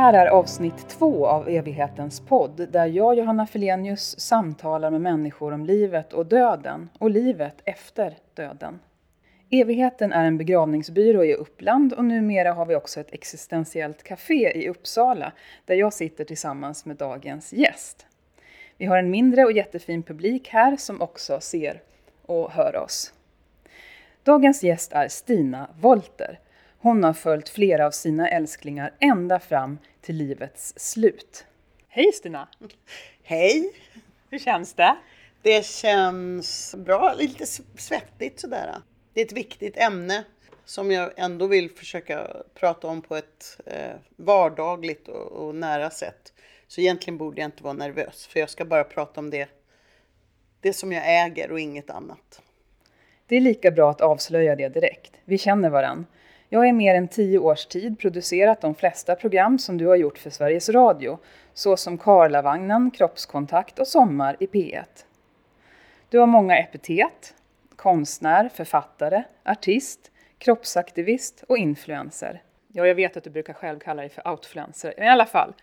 här är avsnitt två av Evighetens podd där jag, Johanna Felenius, samtalar med människor om livet och döden och livet efter döden. Evigheten är en begravningsbyrå i Uppland och numera har vi också ett existentiellt café i Uppsala där jag sitter tillsammans med dagens gäst. Vi har en mindre och jättefin publik här som också ser och hör oss. Dagens gäst är Stina Wolter. Hon har följt flera av sina älsklingar ända fram till livets slut. Hej Stina! Hej! Hur känns det? Det känns bra, lite svettigt sådär. Det är ett viktigt ämne som jag ändå vill försöka prata om på ett eh, vardagligt och, och, nära sätt. Så egentligen borde jag inte vara nervös, för jag ska bara prata om det, det som jag äger och inget annat. Det är lika bra att avslöja det direkt. Vi känner varann. Jag har i mer än tio års tid producerat de flesta program som du har gjort för Sveriges Radio, såsom Karlavagnen, Kroppskontakt och Sommar i P1. Du har många epitet, konstnär, författare, artist, kroppsaktivist och influencer. Ja, jag vet att du brukar själv kalla dig för outfluencer, men i alla fall.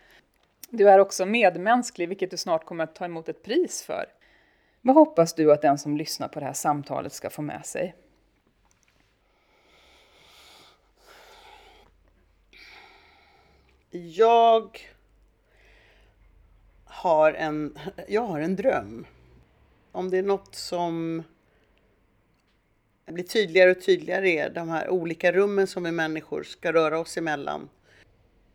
Du är också medmänsklig, vilket du snart kommer att ta emot ett pris för. Vad hoppas du att den som lyssnar på det här samtalet ska få med sig? Jag har en, jag har en dröm. Om det är något som blir tydligare och tydligare är de här olika rummen som vi människor ska röra oss emellan.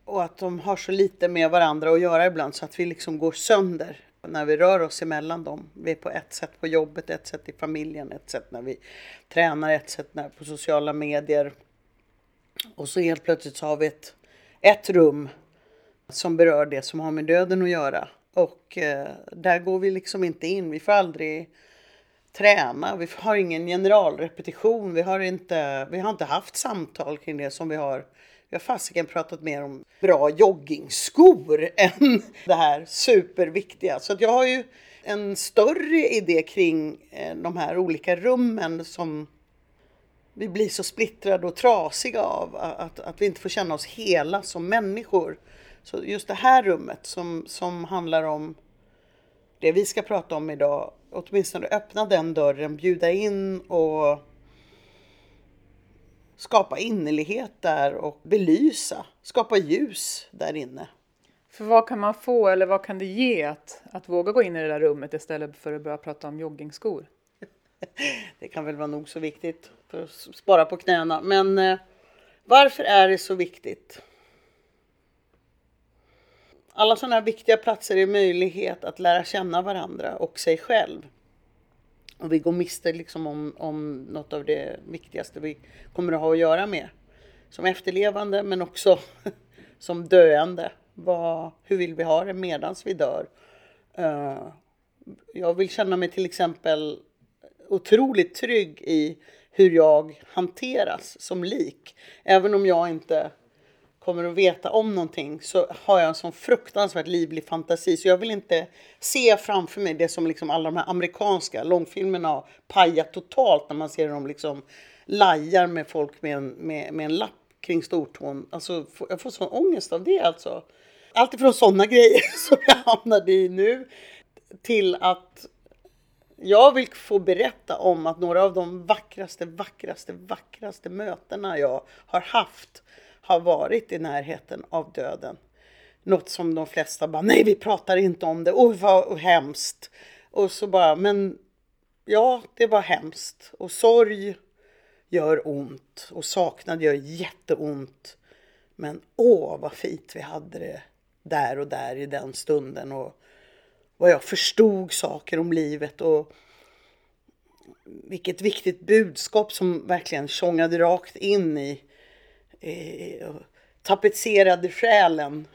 Och att de har så lite med varandra att göra ibland så att vi liksom går sönder när vi rör oss emellan dem. Vi är på ett sätt på jobbet, ett sätt i familjen, ett sätt när vi tränar, ett sätt när, på sociala medier. Och så helt plötsligt så har vi ett, ett rum som berör det som har med döden att göra. Och eh, där går vi liksom inte in. Vi får aldrig träna. Vi har ingen generalrepetition. Vi har inte, vi har inte haft samtal kring det som vi har. Vi har fasiken pratat mer om bra joggingskor än det här superviktiga. Så att jag har ju en större idé kring eh, de här olika rummen som vi blir så splittrade och trasiga av. Att, att vi inte får känna oss hela som människor. Så just det här rummet som, som handlar om det vi ska prata om idag, åtminstone öppna den dörren, bjuda in och skapa innerlighet där och belysa, skapa ljus där inne. För vad kan man få eller vad kan det ge att, att våga gå in i det där rummet istället för att börja prata om joggingskor? det kan väl vara nog så viktigt för att spara på knäna. Men eh, varför är det så viktigt? Alla sådana här viktiga platser är möjlighet att lära känna varandra och sig själv. Och vi går miste liksom om, om något av det viktigaste vi kommer att ha att göra med. Som efterlevande men också som döende. Vad, hur vill vi ha det medans vi dör? Uh, jag vill känna mig till exempel otroligt trygg i hur jag hanteras som lik. Även om jag inte kommer att veta om någonting så har jag en sån fruktansvärt livlig fantasi så jag vill inte se framför mig det som liksom alla de här amerikanska långfilmerna har pajat totalt när man ser dem liksom lajar med folk med en, med, med en lapp kring stortån. Alltså, jag får sån ångest av det alltså. Allt ifrån sådana grejer som jag hamnade i nu till att jag vill få berätta om att några av de vackraste, vackraste, vackraste mötena jag har haft har varit i närheten av döden. Något som de flesta bara, nej vi pratar inte om det, oj vad hemskt. Och så bara, men ja, det var hemskt. Och sorg gör ont och saknad gör jätteont. Men åh vad fint vi hade det där och där i den stunden. Och vad jag förstod saker om livet och vilket viktigt budskap som verkligen tjongade rakt in i eh, tapetserade själen.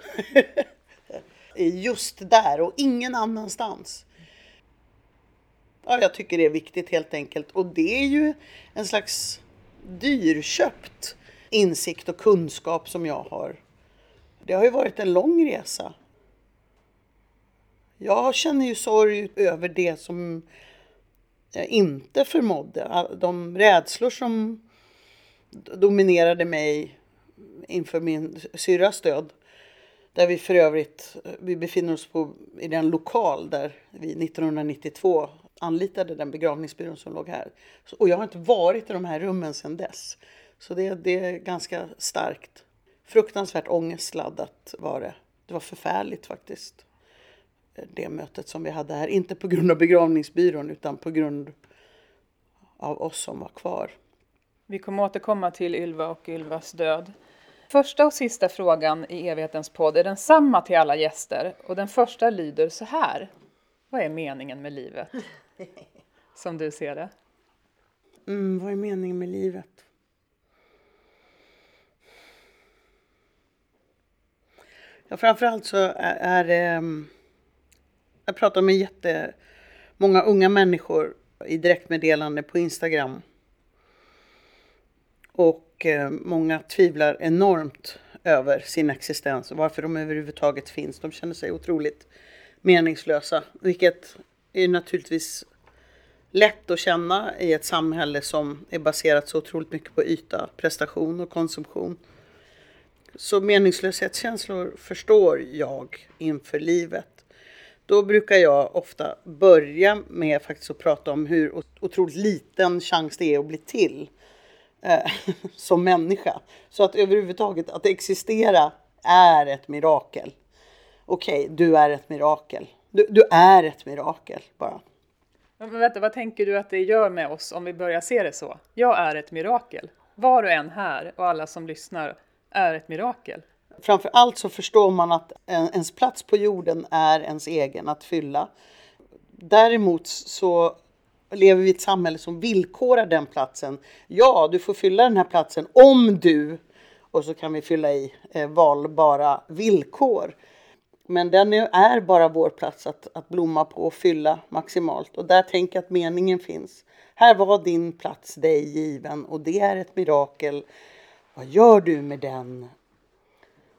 Just där och ingen annanstans. Ja, jag tycker det är viktigt helt enkelt. Och det är ju en slags dyrköpt insikt och kunskap som jag har. Det har ju varit en lång resa. Jag känner ju sorg över det som jag inte förmådde. De rädslor som dominerade mig inför min syrras död. Där vi för övrigt, vi befinner oss på, i den lokal där vi 1992 anlitade den begravningsbyrån som låg här. Och jag har inte varit i de här rummen sedan dess. Så det, det är ganska starkt. Fruktansvärt ångestladdat var det. Det var förfärligt faktiskt. Det mötet som vi hade här. Inte på grund av begravningsbyrån utan på grund av oss som var kvar. Vi kommer återkomma till Ylva och Ylvas död. Första och sista frågan i evighetens podd är densamma till alla gäster och den första lyder så här. Vad är meningen med livet? Som du ser det. Mm, vad är meningen med livet? Ja, framförallt så är det... Ehm, jag pratar med jättemånga unga människor i direktmeddelande på Instagram. Och och eh, många tvivlar enormt över sin existens och varför de överhuvudtaget finns. De känner sig otroligt meningslösa, vilket är naturligtvis lätt att känna i ett samhälle som är baserat så otroligt mycket på yta, prestation och konsumtion. Så meningslöshetskänslor förstår jag inför livet. Då brukar jag ofta börja med faktiskt att prata om hur otroligt liten chans det är att bli till eh, som människa. Så att överhuvudtaget att existera är ett mirakel. Okej, okay, du är ett mirakel. Du, du, är ett mirakel bara. Men vänta, vad tänker du att det gör med oss om vi börjar se det så? Jag är ett mirakel. Var och en här och alla som lyssnar är ett mirakel. Framför allt så förstår man att ens plats på jorden är ens egen att fylla. Däremot så lever vi i ett samhälle som villkorar den platsen. Ja, du får fylla den här platsen om du... Och så kan vi fylla i eh, valbara villkor. Men den är bara vår plats att, att blomma på och fylla maximalt. Och där tänker jag att meningen finns. Här var din plats dig given och det är ett mirakel. Vad gör du med den?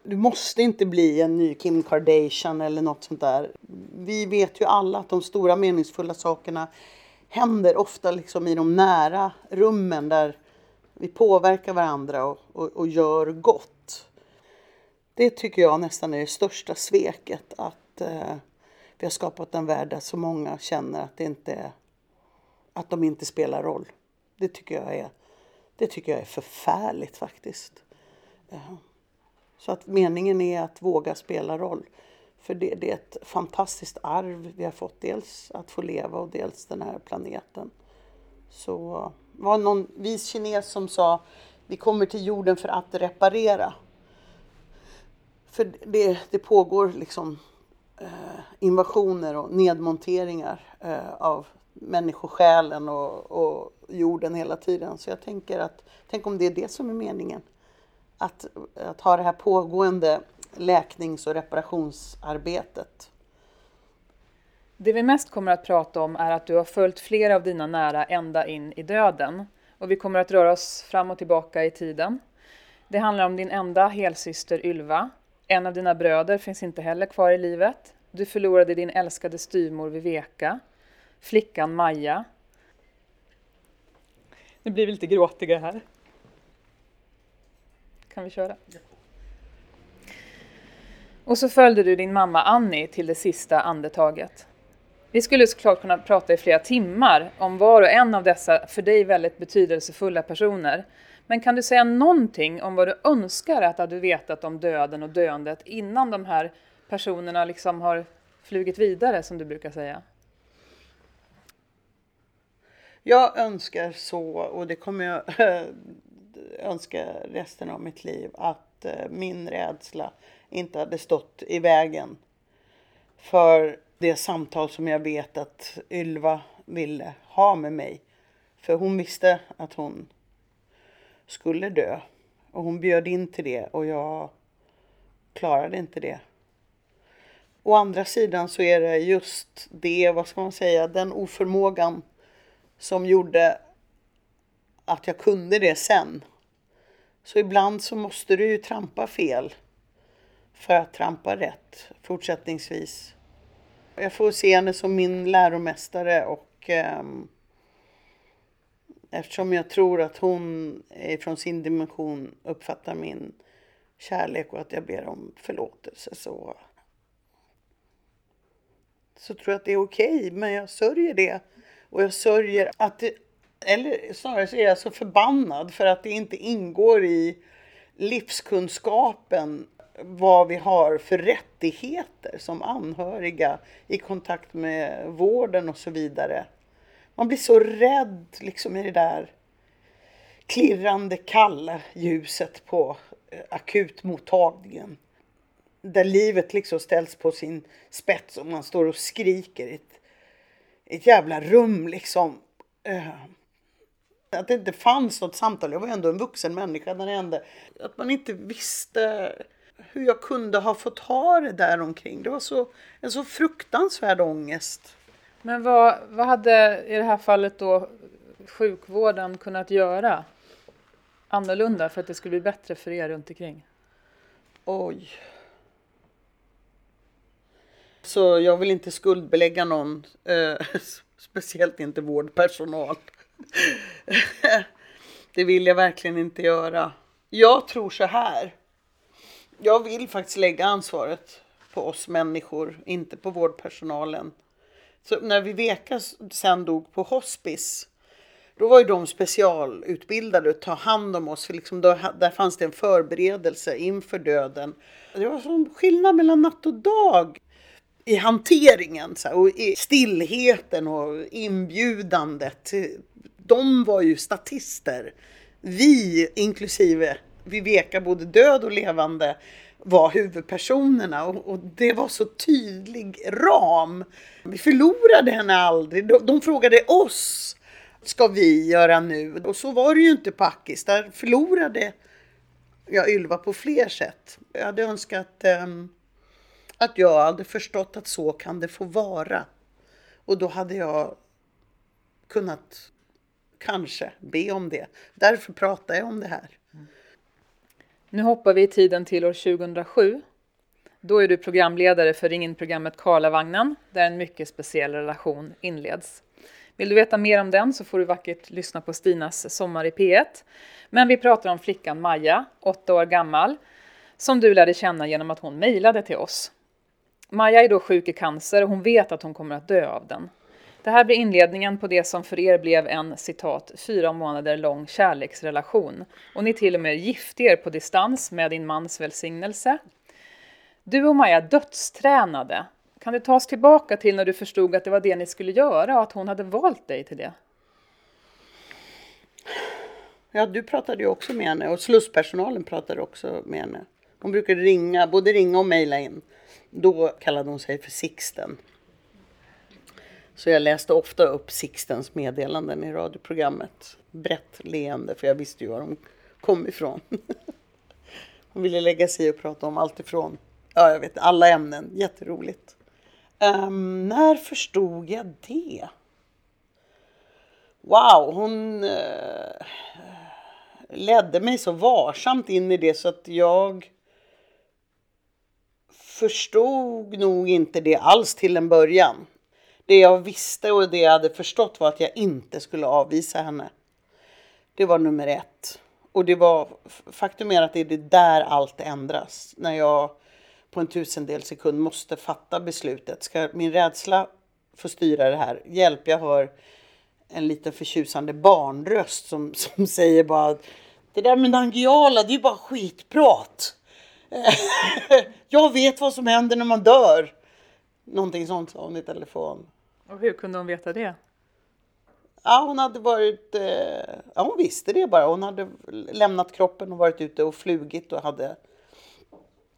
Du måste inte bli en ny Kim Kardashian eller något sånt där. Vi vet ju alla att de stora meningsfulla sakerna händer ofta liksom i de nära rummen där vi påverkar varandra och, och, och gör gott. Det tycker jag nästan är det största sveket att eh, vi har skapat en värld där så många känner att, det inte, att de inte spelar roll. Det tycker jag är, det tycker jag är förfärligt faktiskt. Eh, så att meningen är att våga spela roll. För det, det, är ett fantastiskt arv vi har fått. Dels att få leva och dels den här planeten. Så det var någon vis kines som sa vi kommer till jorden för att reparera. För det, det pågår liksom eh, invasioner och nedmonteringar eh, av människosjälen och, och jorden hela tiden. Så jag tänker att, tänk om det är det som är meningen. Att, att ha det här pågående läknings och reparationsarbetet. Det vi mest kommer att prata om är att du har följt flera av dina nära ända in i döden. Och vi kommer att röra oss fram och tillbaka i tiden. Det handlar om din enda helsyster Ylva. En av dina bröder finns inte heller kvar i livet. Du förlorade din älskade styrmor Viveka. Flickan Maja. Nu blir vi lite gråtiga här. Kan vi köra? Och så följde du din mamma Annie till det sista andetaget. Vi skulle såklart kunna prata i flera timmar om var och en av dessa för dig väldigt betydelsefulla personer. Men kan du säga någonting om vad du önskar att du hade vetat om döden och döendet innan de här personerna liksom har flugit vidare, som du brukar säga? Jag önskar så, och det kommer jag önska resten av mitt liv, att eh, min rädsla inte hade stått i vägen för det samtal som jag vet att Ylva ville ha med mig. För hon visste att hon skulle dö. Och hon bjöd in till det och jag klarade inte det. Å andra sidan så är det just det, vad ska man säga, den oförmågan som gjorde att jag kunde det sen. Så ibland så måste du ju trampa fel för att trampa rätt fortsättningsvis. Jag får se henne som min läromästare och eh, eftersom jag tror att hon från sin dimension uppfattar min kärlek och att jag ber om förlåtelse så, så tror jag att det är okej. Okay, men jag sörjer det. Och jag sörjer att det, eller snarare så är jag så förbannad för att det inte ingår i livskunskapen vad vi har för rättigheter som anhöriga i kontakt med vården och så vidare. Man blir så rädd liksom i det där klirrande kalla ljuset på eh, akutmottagningen. Där livet liksom ställs på sin spets och man står och skriker i ett, ett jävla rum liksom. Eh, att det inte fanns något samtal. Jag var ändå en vuxen människa när det hände. Att man inte visste hur jag kunde ha fått ha det där omkring. Det var så, en så fruktansvärd ångest. Men vad, vad hade i det här fallet då sjukvården kunnat göra annorlunda för att det skulle bli bättre för er runt omkring? Oj. Så jag vill inte skuldbelägga någon, eh, speciellt inte vårdpersonal. det vill jag verkligen inte göra. Jag tror så här. Jag vill faktiskt lägga ansvaret på oss människor, inte på vårdpersonalen. Så när Viveka sen dog på hospice, då var ju de specialutbildade att ta hand om oss. För liksom då, där fanns det en förberedelse inför döden. Det var som skillnad mellan natt och dag i hanteringen så här, och i stillheten och inbjudandet. De var ju statister. Vi, inklusive Viveka, både död och levande, var huvudpersonerna och, och, det var så tydlig ram. Vi förlorade henne aldrig. De, de frågade oss, ska vi göra nu? Och så var det ju inte på Akis. Där förlorade jag Ylva på fler sätt. Jag hade önskat um, att jag hade förstått att så kan det få vara. Och då hade jag kunnat kanske be om det. Därför pratar jag om det här. Nu hoppar vi i tiden till år 2007. Då är du programledare för Ring-in-programmet Karlavagnen där en mycket speciell relation inleds. Vill du veta mer om den så får du vackert lyssna på Stinas Sommar i P1. Men vi pratar om flickan Maja, åtta år gammal, som du lärde känna genom att hon mejlade till oss. Maja är då sjuk i cancer och hon vet att hon kommer att dö av den. Det här blir inledningen på det som för er blev en citat fyra månader lång kärleksrelation. Och ni till och med gifte er på distans med din mans välsignelse. Du och Maja dödstränade. Kan du ta oss tillbaka till när du förstod att det var det ni skulle göra och att hon hade valt dig till det? Ja, du pratade ju också med henne och slusspersonalen pratade också med henne. Hon brukade ringa, både ringa och mejla in. Då kallade hon sig för Sixten. Så jag läste ofta upp Sixtens meddelanden i radioprogrammet. Brett leende, för jag visste ju var de kom ifrån. Hon ville lägga sig i och prata om allt ifrån, ja jag vet alla ämnen, jätteroligt. Um, när förstod jag det? Wow, hon uh, ledde mig så varsamt in i det så att jag förstod nog inte det alls till en början. Det jag visste och det jag hade förstått var att jag inte skulle avvisa henne. Det var nummer ett. Och det var, faktum är att det är det där allt ändras. När jag på en tusendel sekund måste fatta beslutet. Ska min rädsla få styra det här? Hjälp, jag hör en liten förtjusande barnröst som, som säger bara Det där med Nangijala, det är bara skitprat. jag vet vad som händer när man dör. Någonting sånt sa hon i telefon. Och hur kunde hon veta det? Ja, hon hade varit... Eh, ja, hon visste det bara. Hon hade lämnat kroppen och varit ute och flugit och hade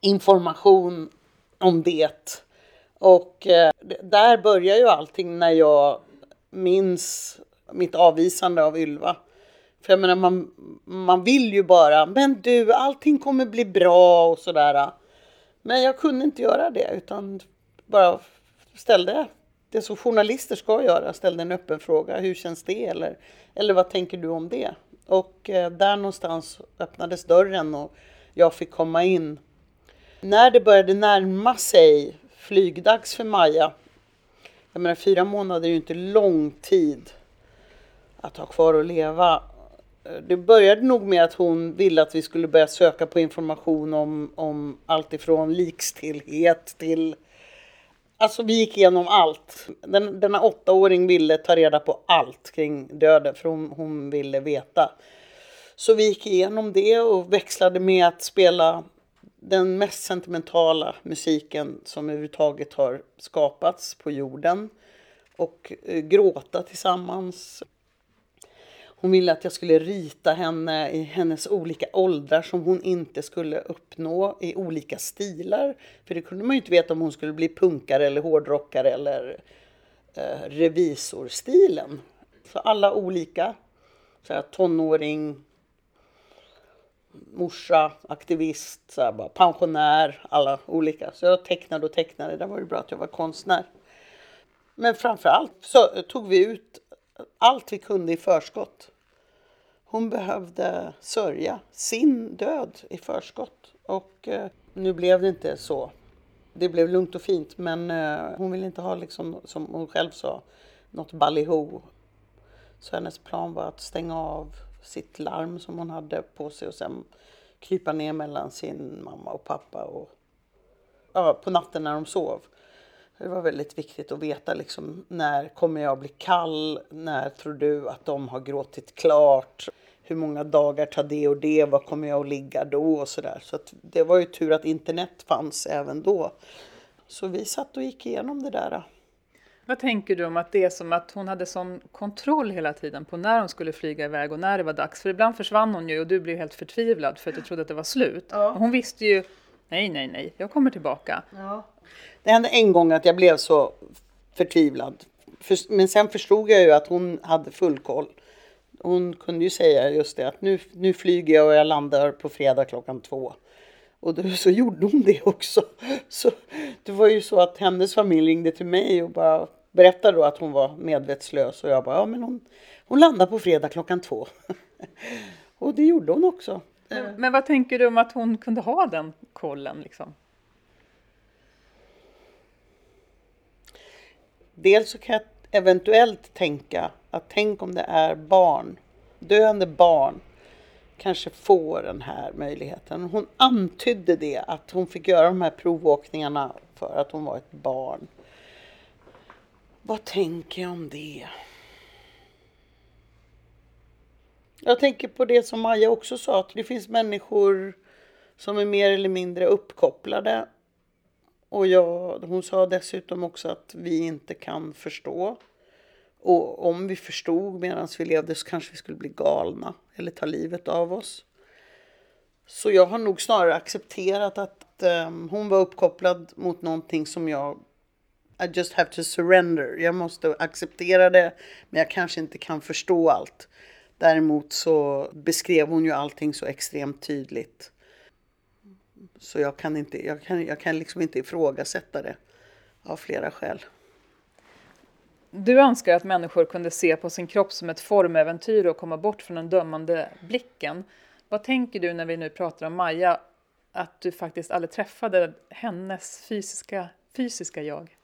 information om det. Och eh, där börjar ju allting när jag minns mitt avvisande av Ylva. För jag menar, man, man vill ju bara, men du, allting kommer bli bra och sådär. Men jag kunde inte göra det utan bara ställde det som journalister ska göra, ställde en öppen fråga. Hur känns det? Eller, eller vad tänker du om det? Och eh, där någonstans öppnades dörren och jag fick komma in. När det började närma sig flygdags för Maja, jag menar fyra månader är ju inte lång tid att ha kvar och leva. det började nog med att hon ville att vi skulle börja söka på information om, om allt ifrån likstillhet till Alltså vi gick igenom allt. Den, denna åttaåring ville ta reda på allt kring döden för hon, hon ville veta. Så vi gick igenom det och växlade med att spela den mest sentimentala musiken som överhuvudtaget har skapats på jorden. Och eh, gråta tillsammans. Hon ville att jag skulle rita henne i hennes olika åldrar som hon inte skulle uppnå i olika stilar. För det kunde man ju inte veta om hon skulle bli punkare eller hårdrockare eller eh, revisorstilen. Så alla olika. Så här, tonåring, morsa, aktivist, så här, bara, pensionär, alla olika. Så jag tecknade och tecknade. Det var ju bra att jag var konstnär. Men framför allt så tog vi ut allt vi kunde i förskott. Hon behövde sörja sin död i förskott. Och eh, nu blev det inte så. Det blev lugnt och fint men eh, hon ville inte ha, liksom, som hon själv sa, något balliho. Så hennes plan var att stänga av sitt larm som hon hade på sig och sen krypa ner mellan sin mamma och pappa och, ja, på natten när de sov. Det var väldigt viktigt att veta liksom, när kommer jag bli kall? När tror du att de har gråtit klart? Hur många dagar tar det och det? Var kommer jag att ligga då? Och så där. Så det var ju tur att internet fanns även då. Så vi satt och gick igenom det där. Vad tänker du om att det är som att hon hade sån kontroll hela tiden på när hon skulle flyga iväg och när det var dags? För ibland försvann hon ju och du blev helt förtvivlad för att du trodde att det var slut. Ja. Hon visste ju, nej, nej, nej, jag kommer tillbaka. Ja. Det hände en gång att jag blev så förtvivlad. Men sen förstod jag ju att hon hade full koll. Hon kunde ju säga just det att nu, nu flyger jag och jag landar på fredag klockan två. Och då, så gjorde hon det också. Så det var ju så att hennes familj ringde till mig och bara berättade då att hon var medvetslös. Och jag bara, ja men hon, hon landar på fredag klockan två. och det gjorde hon också. Men, men, vad tänker du om att hon kunde ha den kollen liksom? Dels så kan jag eventuellt tänka att tänk om det är barn, döende barn, kanske får den här möjligheten. Hon antydde det, att hon fick göra de här provåkningarna för att hon var ett barn. Vad tänker jag om det? Jag tänker på det som Maja också sa, att det finns människor som är mer eller mindre uppkopplade och jag, hon sa dessutom också att vi inte kan förstå. Och om vi förstod medan vi levde så kanske vi skulle bli galna eller ta livet av oss. Så jag har nog snarare accepterat att um, hon var uppkopplad mot någonting som jag I just have to surrender. Jag måste acceptera det, men jag kanske inte kan förstå allt. Däremot så beskrev hon ju allting så extremt tydligt. Så jag kan, inte, jag, kan, jag kan liksom inte ifrågasätta det av flera skäl. Du önskar att människor kunde se på sin kropp som ett formäventyr och komma bort från den dömande blicken. Vad tänker du när vi nu pratar om Maja, att du faktiskt aldrig träffade hennes fysiska, fysiska jag?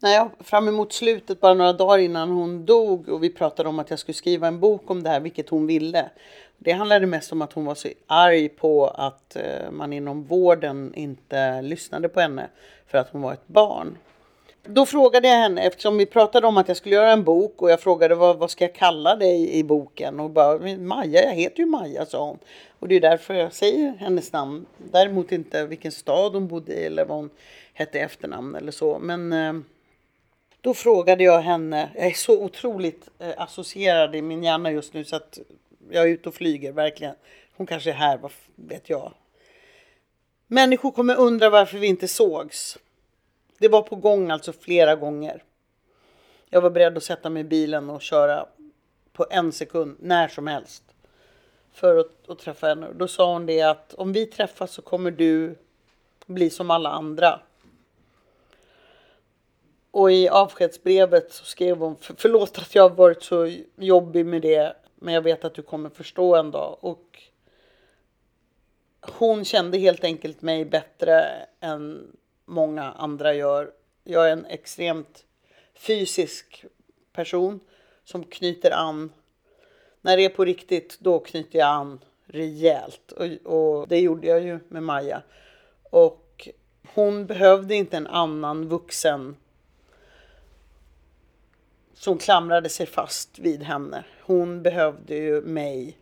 När jag fram emot slutet, bara några dagar innan hon dog och vi pratade om att jag skulle skriva en bok om det här, vilket hon ville. Det handlade mest om att hon var så arg på att eh, man inom vården inte lyssnade på henne för att hon var ett barn. Då frågade jag henne, eftersom vi pratade om att jag skulle göra en bok och jag frågade vad, vad ska jag kalla dig i boken? Och bara, Maja, jag heter ju Maja, sa hon. Och det är därför jag säger hennes namn. Däremot inte vilken stad hon bodde i eller vad hon hette i efternamn eller så. Men eh, då frågade jag henne, jag är så otroligt eh, associerad i min hjärna just nu så att jag är ute och flyger verkligen. Hon kanske är här, vad vet jag. Människor kommer undra varför vi inte sågs. Det var på gång alltså flera gånger. Jag var beredd att sätta mig i bilen och köra på en sekund, när som helst. För att, att träffa henne. Då sa hon det att om vi träffas så kommer du bli som alla andra. Och i avskedsbrevet så skrev hon, förlåt att jag har varit så jobbig med det, men jag vet att du kommer förstå en dag. Och hon kände helt enkelt mig bättre än många andra gör. Jag är en extremt fysisk person som knyter an. När det är på riktigt, då knyter jag an rejält. Och, och det gjorde jag ju med Maja. Och hon behövde inte en annan vuxen som klamrade sig fast vid henne. Hon behövde ju mig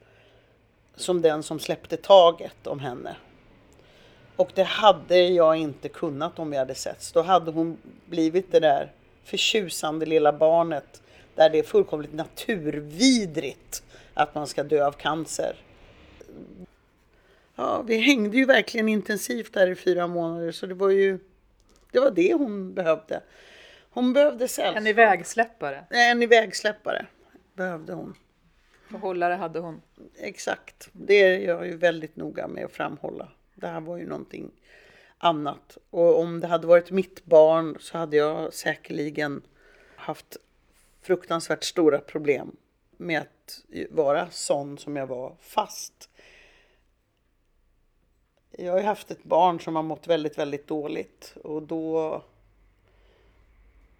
som den som släppte taget om henne. Och det hade jag inte kunnat om vi hade setts. Då hade hon blivit det där förtjusande lilla barnet där det är fullkomligt naturvidrigt att man ska dö av cancer. Ja, vi hängde ju verkligen intensivt där i fyra månader så det var ju det var det hon behövde. Hon behövde sällskap. En ivägsläppare. En ivägsläppare behövde hon. Förhållare hade hon. Exakt. Det är jag ju väldigt noga med att framhålla. Det här var ju någonting annat. Och om det hade varit mitt barn så hade jag säkerligen haft fruktansvärt stora problem med att vara sån som jag var fast. Jag har ju haft ett barn som har mått väldigt, väldigt dåligt och då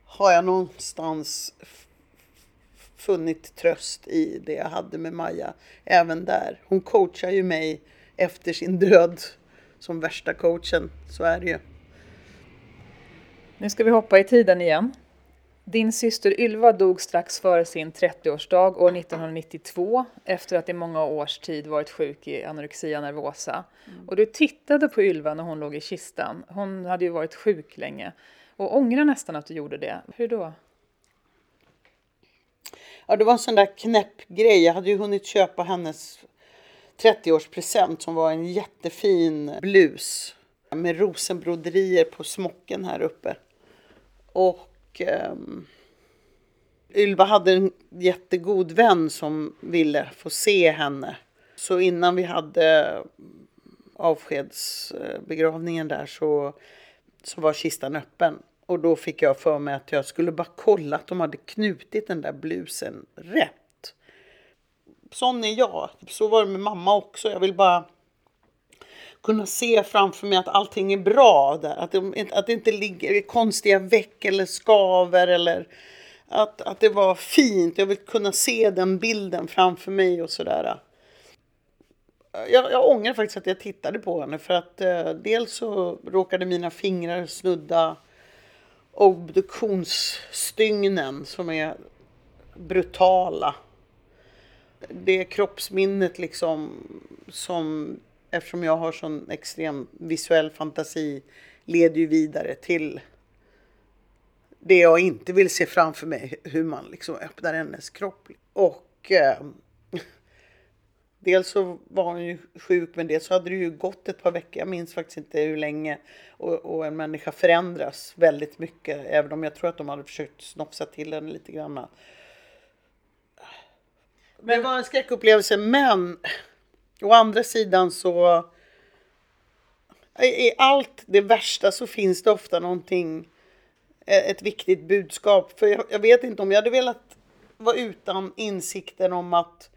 har jag någonstans funnit tröst i det jag hade med Maja även där. Hon coachar ju mig efter sin död som värsta coachen, så är det ju. Nu ska vi hoppa i tiden igen. Din syster Ylva dog strax före sin 30-årsdag år 1992 efter att i många års tid varit sjuk i anorexia nervosa. Mm. Och du tittade på Ylva när hon låg i kistan. Hon hade ju varit sjuk länge och ångrar nästan att du gjorde det. Hur då? Ja, det var en sån där knäpp grej. Jag hade ju hunnit köpa hennes 30-årspresent som var en jättefin blus med rosenbroderier på smocken här uppe. Och um, Ylva hade en jättegod vän som ville få se henne. Så innan vi hade avskedsbegravningen där så, så var kistan öppen. Och då fick jag för mig att jag skulle bara kolla att de hade knutit den där blusen rätt. Sån är jag. Så var det med mamma också. Jag vill bara kunna se framför mig att allting är bra där. Att det, att det inte ligger konstiga veck eller skaver eller att, att det var fint. Jag vill kunna se den bilden framför mig och sådär. Jag, jag ångrar faktiskt att jag tittade på henne för att eh, dels så råkade mina fingrar snudda obduktionsstygnen som är brutala. Det kroppsminnet liksom som eftersom jag har sån extrem visuell fantasi leder ju vidare till det jag inte vill se framför mig, hur man liksom öppnar hennes kropp. Och eh, dels så var hon ju sjuk, men dels så hade det ju gått ett par veckor, jag minns faktiskt inte hur länge. Och, och, en människa förändras väldigt mycket, även om jag tror att de hade försökt snofsa till henne lite grann. Men, det var en skräckupplevelse, men å andra sidan så i allt det värsta så finns det ofta någonting, eh, ett viktigt budskap. För jag, jag vet inte om jag hade velat vara utan insikten om att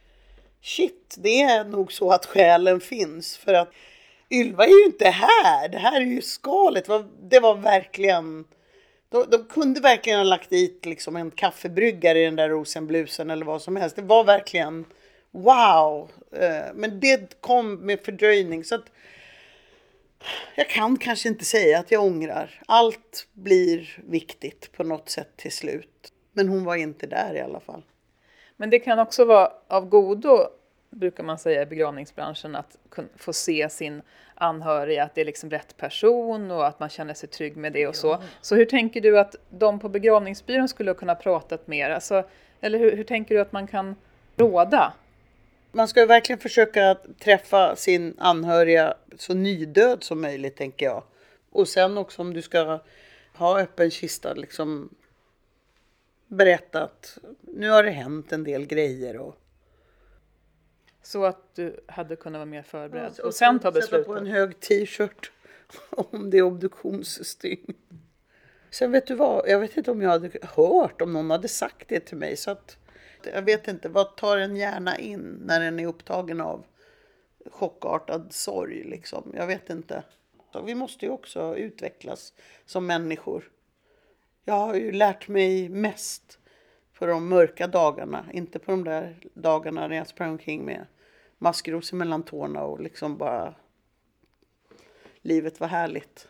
shit, det är nog så att själen finns. För att Ylva är ju inte här. Det här är ju skalet. Det var, det var verkligen... De, de, kunde verkligen ha lagt dit liksom en kaffebryggare i den där rosenblusen eller vad som helst. Det var verkligen wow. Eh, men det kom med fördröjning. Så att jag kan kanske inte säga att jag ångrar. Allt blir viktigt på något sätt till slut. Men hon var inte där i alla fall. Men det kan också vara av godo, brukar man säga i begravningsbranschen, att få se sin anhöriga, att det är liksom rätt person och att man känner sig trygg med det och så. Så hur tänker du att de på begravningsbyrån skulle kunna pratat mer? Alltså, eller hur, hur tänker du att man kan råda? Man ska verkligen försöka träffa sin anhöriga så nydöd som möjligt, tänker jag. Och sen också om du ska ha öppen kista, liksom berätta att nu har det hänt en del grejer. Och... Så att du hade kunnat vara mer förberedd ja, och, och sen ta beslutet? Sätta på en hög t-shirt om det är obduktionsstygn. Sen vet du vad, jag vet inte om jag hade hört om någon hade sagt det till mig. Så att, jag vet inte, vad tar en gärna in när den är upptagen av chockartad sorg? Liksom? Jag vet inte. Så vi måste ju också utvecklas som människor. Jag har ju lärt mig mest på de mörka dagarna. Inte på de där dagarna när jag sprang omkring med maskrosor mellan tårna och liksom bara livet var härligt.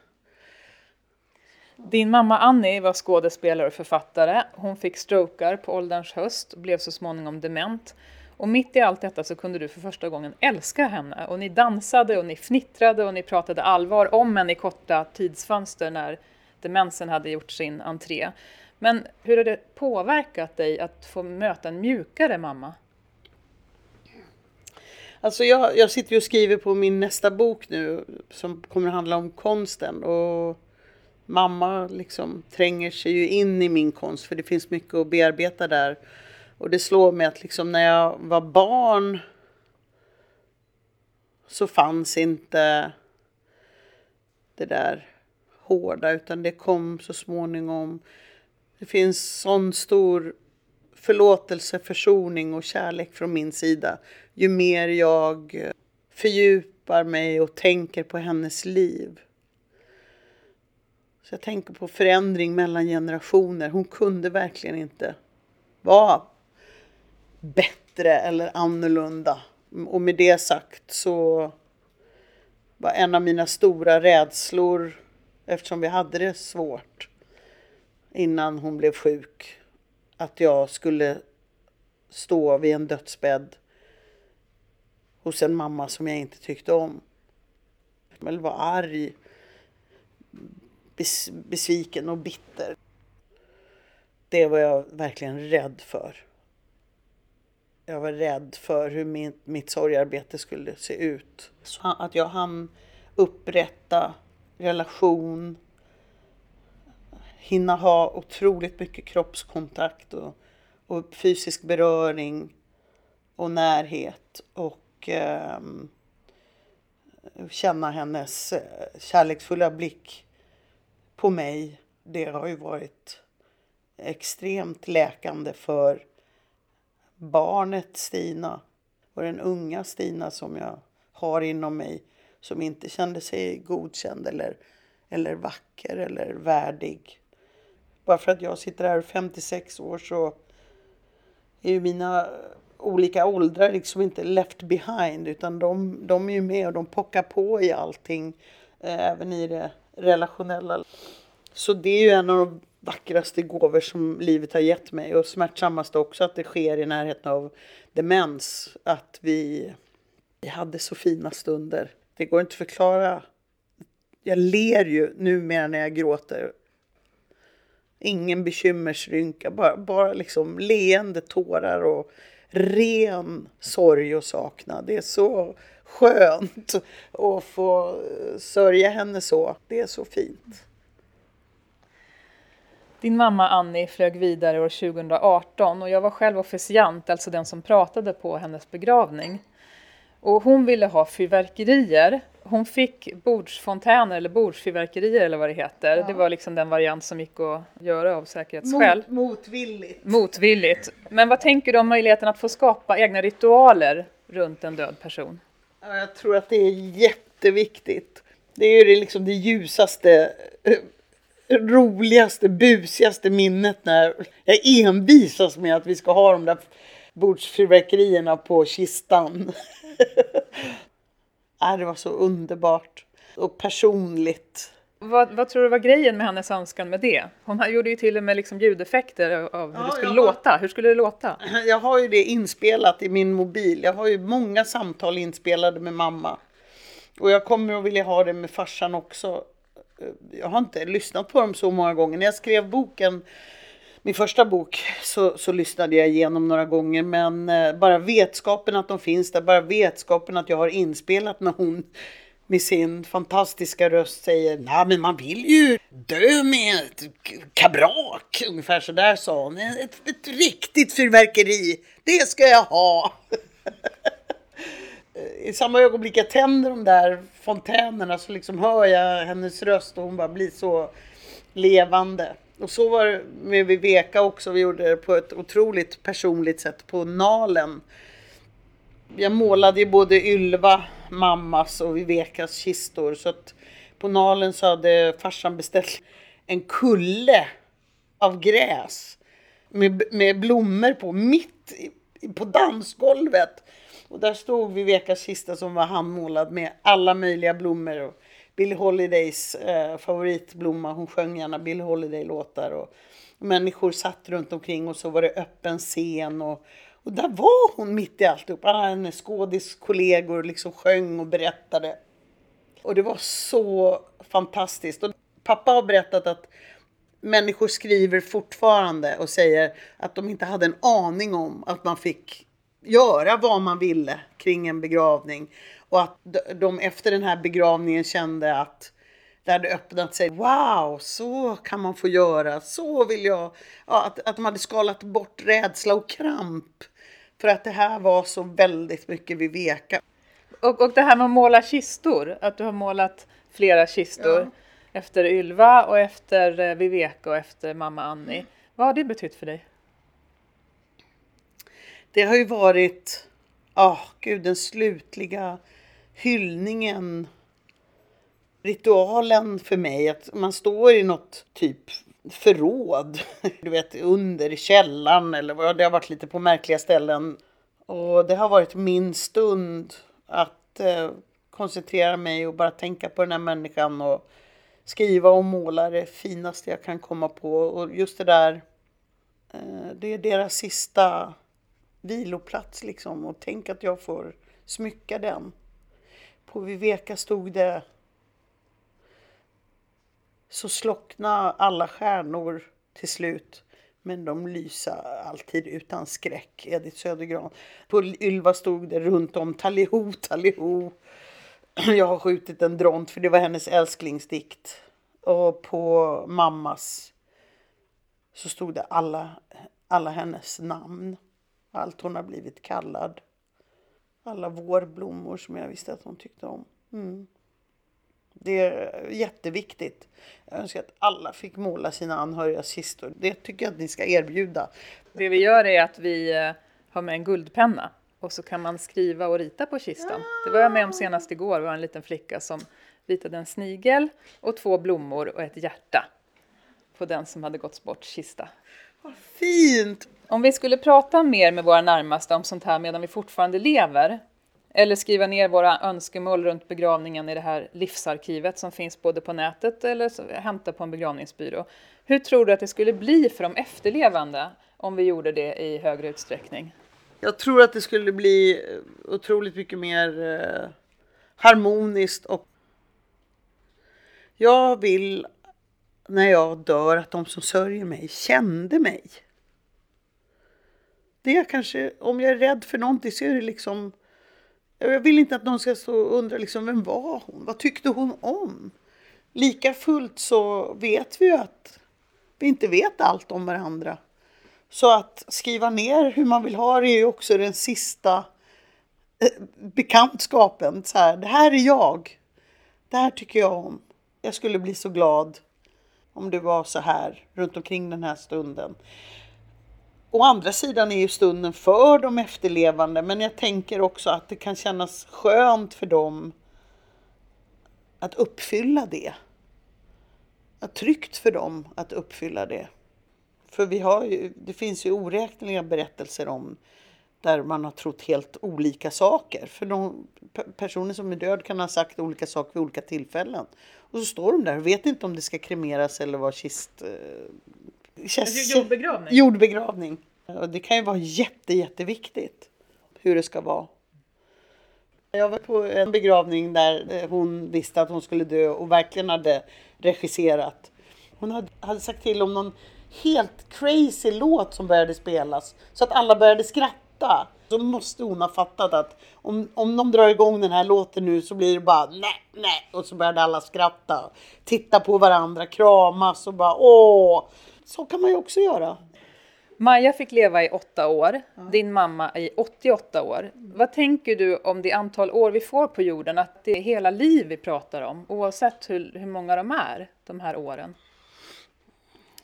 Din mamma Annie var skådespelare och författare. Hon fick strokar på ålderns höst och blev så småningom dement. Och mitt i allt detta så kunde du för första gången älska henne. Och ni dansade och ni fnittrade och ni pratade allvar om henne i korta tidsfönster när demensen hade gjort sin entré. Men hur har det påverkat dig att få möta en mjukare mamma? Alltså jag, jag sitter och skriver på min nästa bok nu som kommer att handla om konsten. Och mamma liksom tränger sig ju in i min konst för det finns mycket att bearbeta där. Och det slår mig att liksom när jag var barn så fanns inte det där hårda utan det kom så småningom. Det finns sån stor förlåtelse, försoning och kärlek från min sida. Ju mer jag fördjupar mig och tänker på hennes liv. Så jag tänker på förändring mellan generationer. Hon kunde verkligen inte vara bättre eller annorlunda. Och med det sagt så var en av mina stora rädslor, eftersom vi hade det svårt innan hon blev sjuk, att jag skulle stå vid en dödsbädd hos en mamma som jag inte tyckte om. Eller var arg, besviken och bitter. Det var jag verkligen rädd för. Jag var rädd för hur min, mitt sorgarbete skulle se ut. Så att jag hann upprätta relation, hinna ha otroligt mycket kroppskontakt och, och fysisk beröring och närhet och eh, känna hennes eh, kärleksfulla blick på mig. Det har ju varit extremt läkande för barnet Stina och den unga Stina som jag har inom mig som inte kände sig godkänd eller, eller vacker eller värdig. Bara för att jag sitter här 56 år så är ju mina olika åldrar liksom inte left behind utan de, de är ju med och de pockar på i allting. Eh, även i det relationella. Så det är ju en av de vackraste gåvor som livet har gett mig och smärtsammaste också att det sker i närheten av demens. Att vi, vi hade så fina stunder. Det går inte att förklara. Jag ler ju numera när jag gråter. Ingen bekymmersrynka, bara, bara liksom leende tårar och ren sorg och saknad. Det är så skönt att få sörja henne så. Det är så fint. Din mamma Annie flög vidare år 2018 och jag var själv officiant, alltså den som pratade på hennes begravning. Och hon ville ha fyrverkerier. Hon fick bordsfontäner eller bordsfyrverkerier eller vad det heter. Ja. Det var liksom den variant som gick att göra av säkerhetsskäl. Mot, motvilligt. Motvilligt. Men vad tänker du om möjligheten att få skapa egna ritualer runt en död person? Ja, jag tror att det är jätteviktigt. Det är ju liksom det ljusaste roligaste, busigaste minnet när jag envisas med att vi ska ha de där bordsfyrverkerierna på kistan. äh, det var så underbart och personligt. Vad, vad, tror du var grejen med hennes önskan med det? Hon gjorde ju till och med liksom ljudeffekter av hur ja, det skulle låta. Hur skulle det låta? Jag har ju det inspelat i min mobil. Jag har ju många samtal inspelade med mamma. Och jag kommer att vilja ha det med farsan också jag har inte lyssnat på dem så många gånger. När jag skrev boken, min första bok, så, så lyssnade jag igenom några gånger. Men eh, bara vetskapen att de finns där, bara vetskapen att jag har inspelat när hon med sin fantastiska röst säger Nej men man vill ju dö med ett kabrak. Ungefär så där sa hon. Ett, ett riktigt fyrverkeri, det ska jag ha. i samma ögonblick jag tänder de där fontänerna så liksom hör jag hennes röst och hon bara blir så levande. Och så var det med Viveka också. Vi gjorde det på ett otroligt personligt sätt på Nalen. Jag målade ju både Ylva, mammas och Vivekas kistor. Så att på Nalen så hade farsan beställt en kulle av gräs med, med blommor på, mitt i, på dansgolvet. Och där stod Vivekas kista som var handmålad med alla möjliga blommor. Och Billie Holidays eh, favoritblomma, hon sjöng gärna Billie Holiday-låtar. Och, människor satt runt omkring och så var det öppen scen. Och, och där var hon mitt i alltihop. Alla hennes skådiskollegor liksom sjöng och berättade. Och det var så fantastiskt. Och pappa har berättat att människor skriver fortfarande och säger att de inte hade en aning om att man fick göra vad man ville kring en begravning. Och att de efter den här begravningen kände att det hade öppnat sig. Wow, så kan man få göra. Så vill jag. Ja, att, att de hade skalat bort rädsla och kramp. För att det här var så väldigt mycket vid veka. Och, och det här med att måla kistor, att du har målat flera kistor. Ja. Efter Ylva och efter eh, Viveka och efter mamma Annie. Vad har det betytt för dig? Det har ju varit, ja oh, gud den slutliga hyllningen, ritualen för mig. Att man står i något typ förråd, du vet under källaren eller vad det har varit lite på märkliga ställen. Och det har varit min stund att eh, koncentrera mig och bara tänka på den här människan och skriva och måla det finaste jag kan komma på. Och just det där, eh, det är deras sista viloplats liksom. Och tänk att jag får smycka den. På Viveka stod det så slockna alla stjärnor till slut. Men de lysa alltid utan skräck. Edith Södergran. På Ylva stod det runt om Taliho, Taliho. Jag har skjutit en dront för det var hennes älsklingsdikt. Och på mammas så stod det alla, alla hennes namn. Allt hon har blivit kallad. Alla vårblommor som jag visste att hon tyckte om. Mm. Det är jätteviktigt. Jag önskar att alla fick måla sina anhörigas kistor. Det tycker jag att ni ska erbjuda. Det vi gör är att vi eh, har med en guldpenna och så kan man skriva och rita på kistan. Det var jag med om senast igår. Det var en liten flicka som ritade en snigel och två blommor och ett hjärta på den som hade gått bort kista. Vad fint! Om vi skulle prata mer med våra närmaste om sånt här medan vi fortfarande lever, eller skriva ner våra önskemål runt begravningen i det här livsarkivet som finns både på nätet eller hämta på en begravningsbyrå. Hur tror du att det skulle bli för de efterlevande om vi gjorde det i högre utsträckning? Jag tror att det skulle bli eh, otroligt mycket mer eh, harmoniskt och jag vill när jag dör att de som sörjer mig kände mig. Det är kanske, om jag är rädd för någonting så är det liksom jag vill inte att någon ska stå och undra liksom, vem var hon? Vad tyckte hon om? Lika fullt så vet vi ju att vi inte vet allt om varandra. Så att skriva ner hur man vill ha det är ju också den sista eh, bekantskapen. Så här, det här är jag. Det här tycker jag om. Jag skulle bli så glad om det var så här runt omkring den här stunden. Å andra sidan är ju stunden för de efterlevande men jag tänker också att det kan kännas skönt för dem att uppfylla det. Att tryggt för dem att uppfylla det. För vi har ju, det finns ju oräkneliga berättelser om där man har trott helt olika saker. För de personer som är död kan ha sagt olika saker vid olika tillfällen. Och så står de där och vet inte om det ska kremeras eller vara kist... Eh, Eh, kist jordbegravning. Jordbegravning. Och det kan ju vara jätte, jätteviktigt hur det ska vara. Jag var på en begravning där hon visste att hon skulle dö och verkligen hade regisserat. Hon hade, sagt till om någon helt crazy låt som började spelas så att alla började skratta. Så måste hon ha fattat att om, om de drar igång den här låten nu så blir det bara nej, nej och så började alla skratta. Titta på varandra, kramas och bara åh. Så kan man ju också göra. Maja fick leva i åtta år, ja. din mamma i 88 år. Vad tänker du om det antal år vi får på jorden, att det är hela liv vi pratar om, oavsett hur, hur många de är, de här åren?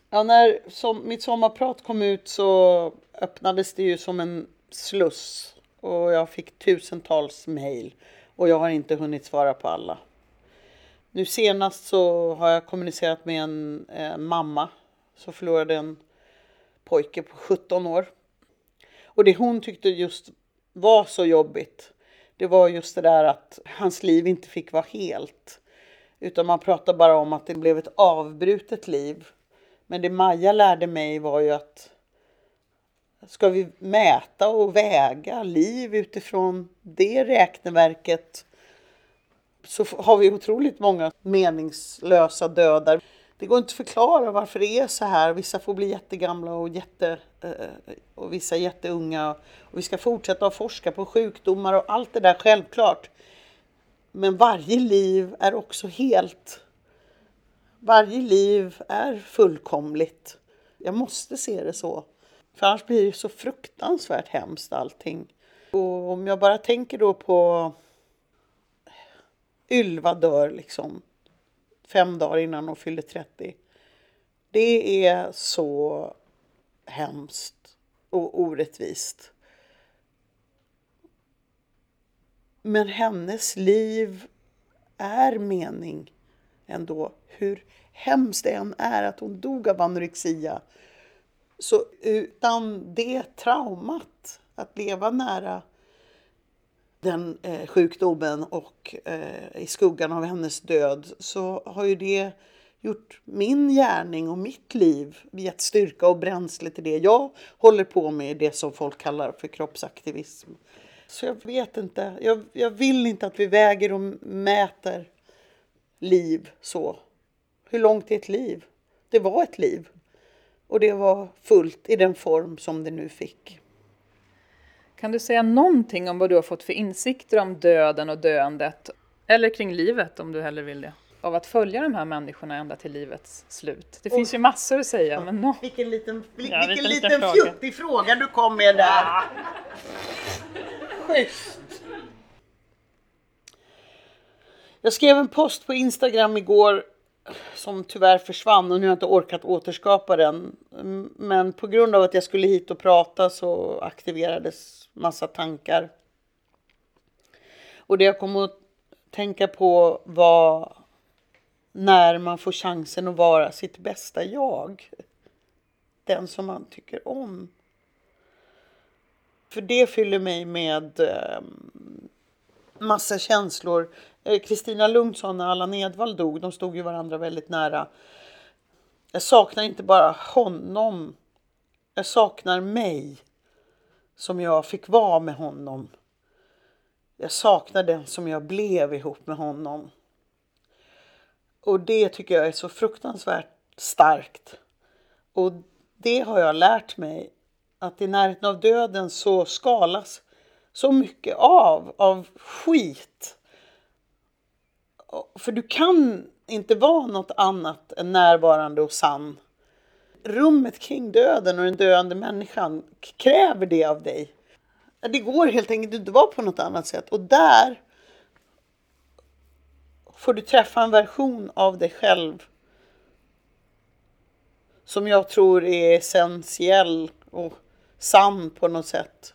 Ja, när som, mitt sommarprat kom ut så öppnades det ju som en sluss och jag fick tusentals mejl och jag har inte hunnit svara på alla. Nu senast så har jag kommunicerat med en eh, mamma så förlorade en pojke på 17 år. Och det hon tyckte just var så jobbigt, det var just det där att hans liv inte fick vara helt. Utan man pratar bara om att det blev ett avbrutet liv. Men det Maja lärde mig var ju att ska vi mäta och väga liv utifrån det räkneverket så har vi otroligt många meningslösa dödar. Det går inte att förklara varför det är så här. Vissa får bli jättegamla och, jätte, eh, och vissa jätteunga. Och vi ska fortsätta att forska på sjukdomar och allt det där självklart. Men varje liv är också helt. Varje liv är fullkomligt. Jag måste se det så. För annars blir det så fruktansvärt hemskt allting. Och om jag bara tänker då på Ylva dör liksom fem dagar innan hon fyllde 30. Det är så hemskt och orättvist. Men hennes liv är mening ändå. Hur hemskt det än är att hon dog av anorexia. Så utan det traumat, att leva nära den eh, sjukdomen och eh, i skuggan av hennes död så har ju det gjort min gärning och mitt liv gett styrka och bränsle till det jag håller på med, det som folk kallar för kroppsaktivism. Så jag vet inte, jag, jag vill inte att vi väger och mäter liv så. Hur långt är ett liv? Det var ett liv. Och det var fullt i den form som det nu fick. Kan du säga någonting om vad du har fått för insikter om döden och döendet? Eller kring livet om du hellre vill det? Av att följa de här människorna ända till livets slut. Det finns ju massor att säga. Men no. Vilken liten, ja, vilken liten, liten fjuttig fråga du kom med där. Ja. Schysst. Jag skrev en post på Instagram igår som tyvärr försvann och nu har jag inte orkat återskapa den. Men på grund av att jag skulle hit och prata så aktiverades massa tankar. Och det jag kom att tänka på var när man får chansen att vara sitt bästa jag. Den som man tycker om. För det fyller mig med eh, massa känslor. Eh, Kristina Lundson och Allan Edwall dog, de stod ju varandra väldigt nära. Jag saknar inte bara honom. Jag saknar mig som jag fick vara med honom. Jag saknar den som jag blev ihop med honom. Och det tycker jag är så fruktansvärt starkt. Och det har jag lärt mig att i närheten av döden så skalas så mycket av, av skit. För du kan inte vara något annat än närvarande och sann. Rummet kring döden och den döende människan kräver det av dig. Det går helt enkelt inte att vara på något annat sätt. Och där får du träffa en version av dig själv som jag tror är essentiell och sann på något sätt.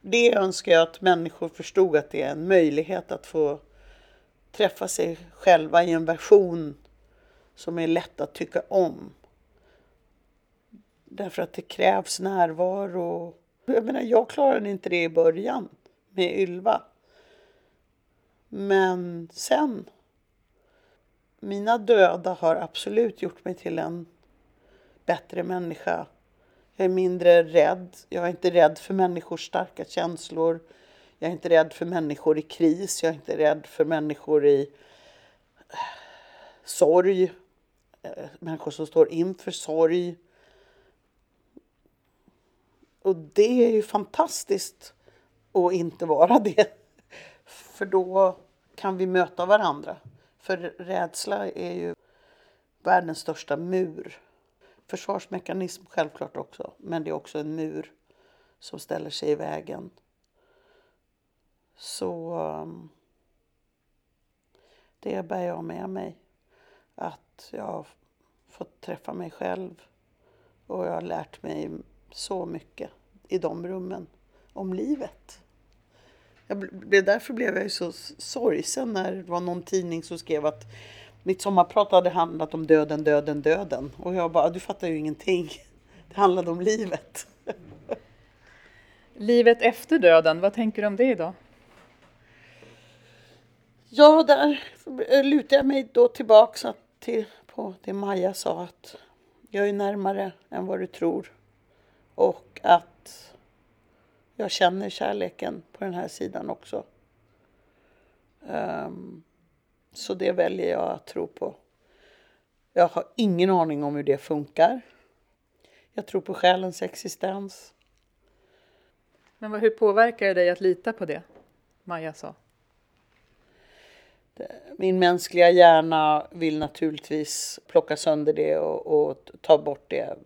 Det önskar jag att människor förstod att det är en möjlighet att få träffa sig själva i en version som är lätt att tycka om. Därför att det krävs närvaro. Jag menar, jag klarade inte det i början med Ylva. Men sen. Mina döda har absolut gjort mig till en bättre människa jag är mindre rädd. Jag är inte rädd för människors starka känslor. Jag är inte rädd för människor i kris. Jag är inte rädd för människor i eh, sorg. Eh, människor som står inför sorg. Och det är ju fantastiskt att inte vara det. För då kan vi möta varandra. För rädsla är ju världens största mur försvarsmekanism självklart också, men det är också en mur som ställer sig i vägen. Så um, det bär jag med mig. Att jag har fått träffa mig själv och jag har lärt mig så mycket i de rummen om livet. Jag, därför blev jag ju så sorgsen när det var någon tidning som skrev att mitt sommarprat hade handlat om döden, döden, döden. Och jag bara, du fattar ju ingenting. Det handlade om livet. Livet efter döden, vad tänker du om det idag? Ja, där eh, lutar jag mig då tillbaka till, på det Maja sa att jag är närmare än vad du tror. Och att jag känner kärleken på den här sidan också. Um, så det väljer jag att tro på. Jag har ingen aning om hur det funkar. Jag tror på själens existens. Men hur påverkar det dig att lita på det Maja sa? Min mänskliga hjärna vill naturligtvis plocka sönder det och, och, ta bort det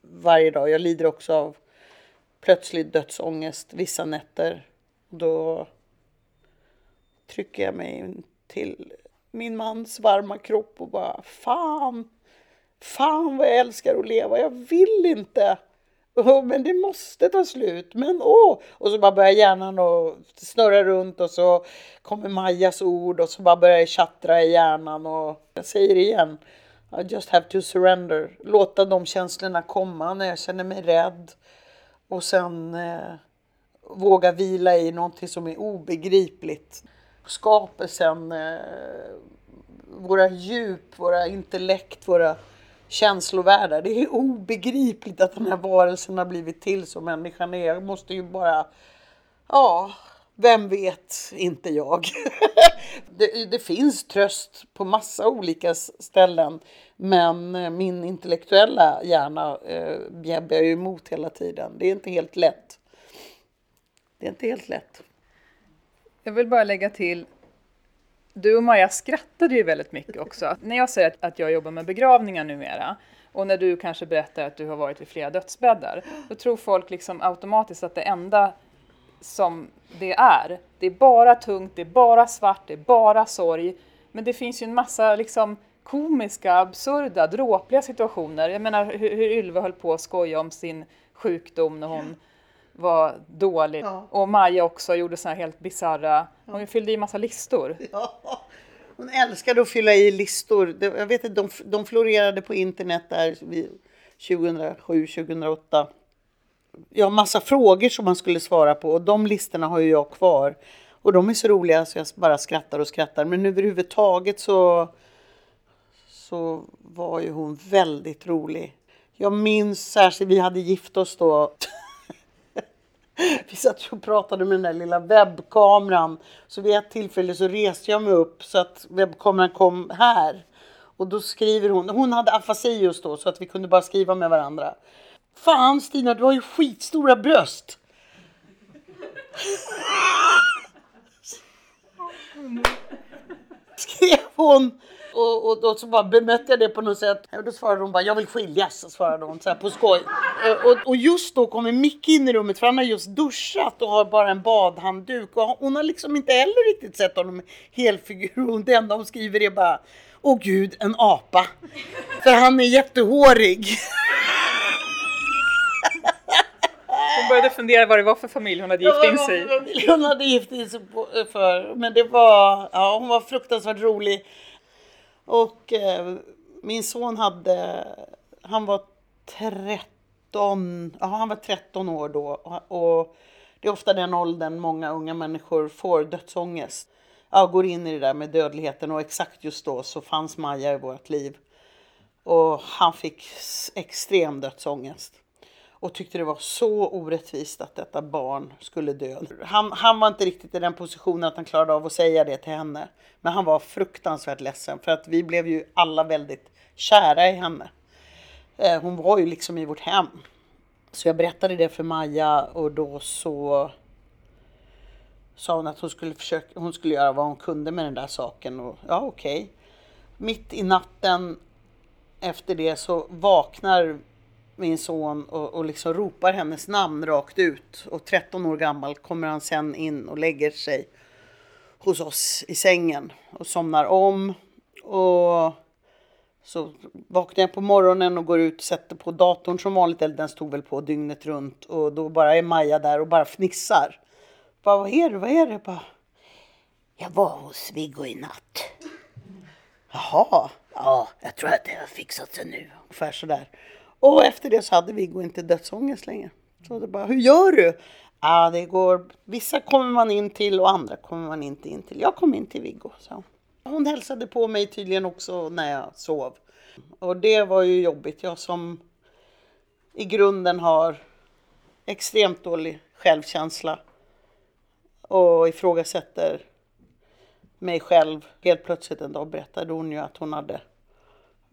varje dag. Jag lider också av plötslig dödsångest vissa nätter. Då trycker jag mig till min mans varma kropp och bara fan, fan vad jag älskar att leva. Jag vill inte. Oh, men det måste ta slut. Men åh! Oh. Och så bara börjar hjärnan och snurra runt och så kommer Majas ord och så bara börjar det tjattra i hjärnan och jag säger det igen. I just have to surrender. Låta de känslorna komma när jag känner mig rädd. Och sen eh, våga vila i någonting som är obegripligt. Skapelsen, eh, våra djup, våra intellekt, våra känslovärldar. Det är obegripligt att den här varelsen har blivit till som människan är. Jag måste ju bara, ja, vem vet, inte jag. det, det, finns tröst på massa olika ställen. Men eh, min intellektuella hjärna eh, bjäbbar ju emot hela tiden. Det är inte helt lätt. Det är inte helt lätt. Jag vill bara lägga till du och Maja skrattade ju väldigt mycket också. När jag säger att jag jobbar med begravningar numera och när du kanske berättar att du har varit vid flera dödsbäddar, då tror folk liksom automatiskt att det enda som det är, det är bara tungt, det är bara svart, det är bara sorg. Men det finns ju en massa liksom komiska, absurda, dråpliga situationer. Jag menar hur, hur Ylva höll på att skoja om sin sjukdom när hon var dålig. Ja. Och Maja också gjorde såna här helt bisarra, hon fyllde i massa listor. Ja. Hon älskade att fylla i listor. Jag vet att de, de florerade på internet där 2007, 2008. Ja, massa frågor som man skulle svara på och de listorna har ju jag kvar. Och de är så roliga så jag bara skrattar och skrattar. Men överhuvudtaget så, så var ju hon väldigt rolig. Jag minns särskilt, vi hade gift oss då. vi satt och pratade med den där lilla webbkameran. Så vid ett tillfälle så reste jag mig upp så att webbkameran kom här. Och då skriver hon, hon hade afasi just då så att vi kunde bara skriva med varandra. Fan Stina, du har ju skitstora bröst. Skrev hon. Och, och då så bara bemötte jag det på något sätt. Och då svarade hon bara, jag vill skiljas, svarade hon så här på skoj. Och, och just då kommer Micke in i rummet för han har just duschat och har bara en badhandduk. Och hon har liksom inte heller riktigt sett honom helfigur. Det enda hon skriver är bara, åh gud, en apa. För han är jättehårig. Hon började fundera vad det var för familj hon hade gift in sig i. Hon hade gift in sig för. Men det var, ja hon var fruktansvärt rolig. Och eh, min son hade, han var 13, ja, han var 13 år då. Och, det är ofta den åldern många unga människor får dödsångest. Ja, går in i det där med dödligheten och exakt just då så fanns Maja i vårt liv. Och han fick extrem dödsångest och tyckte det var så orättvist att detta barn skulle dö. Han, han var inte riktigt i den positionen att han klarade av att säga det till henne. Men han var fruktansvärt ledsen för att vi blev ju alla väldigt kära i henne. Eh, hon var ju liksom i vårt hem. Så jag berättade det för Maja och då så sa hon att hon skulle, försöka, hon skulle göra vad hon kunde med den där saken. Och, ja, okej. Okay. Mitt i natten efter det så vaknar min son och, och liksom ropar hennes namn rakt ut. Och 13 år gammal kommer han sen in och lägger sig hos oss i sängen och somnar om. Och så vaknar jag på morgonen och går ut och sätter på datorn som vanligt. Eller den stod väl på dygnet runt. Och då bara är Maja där och bara fnissar. Bara, vad är det? Vad är det? Bara, jag var hos Viggo i natt. Jaha. Ja, jag tror att det har fixat sig nu. Ungefär sådär. Och efter det så hade Viggo inte dödsångest längre. Så det bara, hur gör du? Ja, det går, vissa kommer man in till och andra kommer man inte in till. Jag kom in till Viggo, så. Hon hälsade på mig tydligen också när jag sov. Och det var ju jobbigt. Jag som i grunden har extremt dålig självkänsla och ifrågasätter mig själv. Helt plötsligt en dag berättade hon ju att hon hade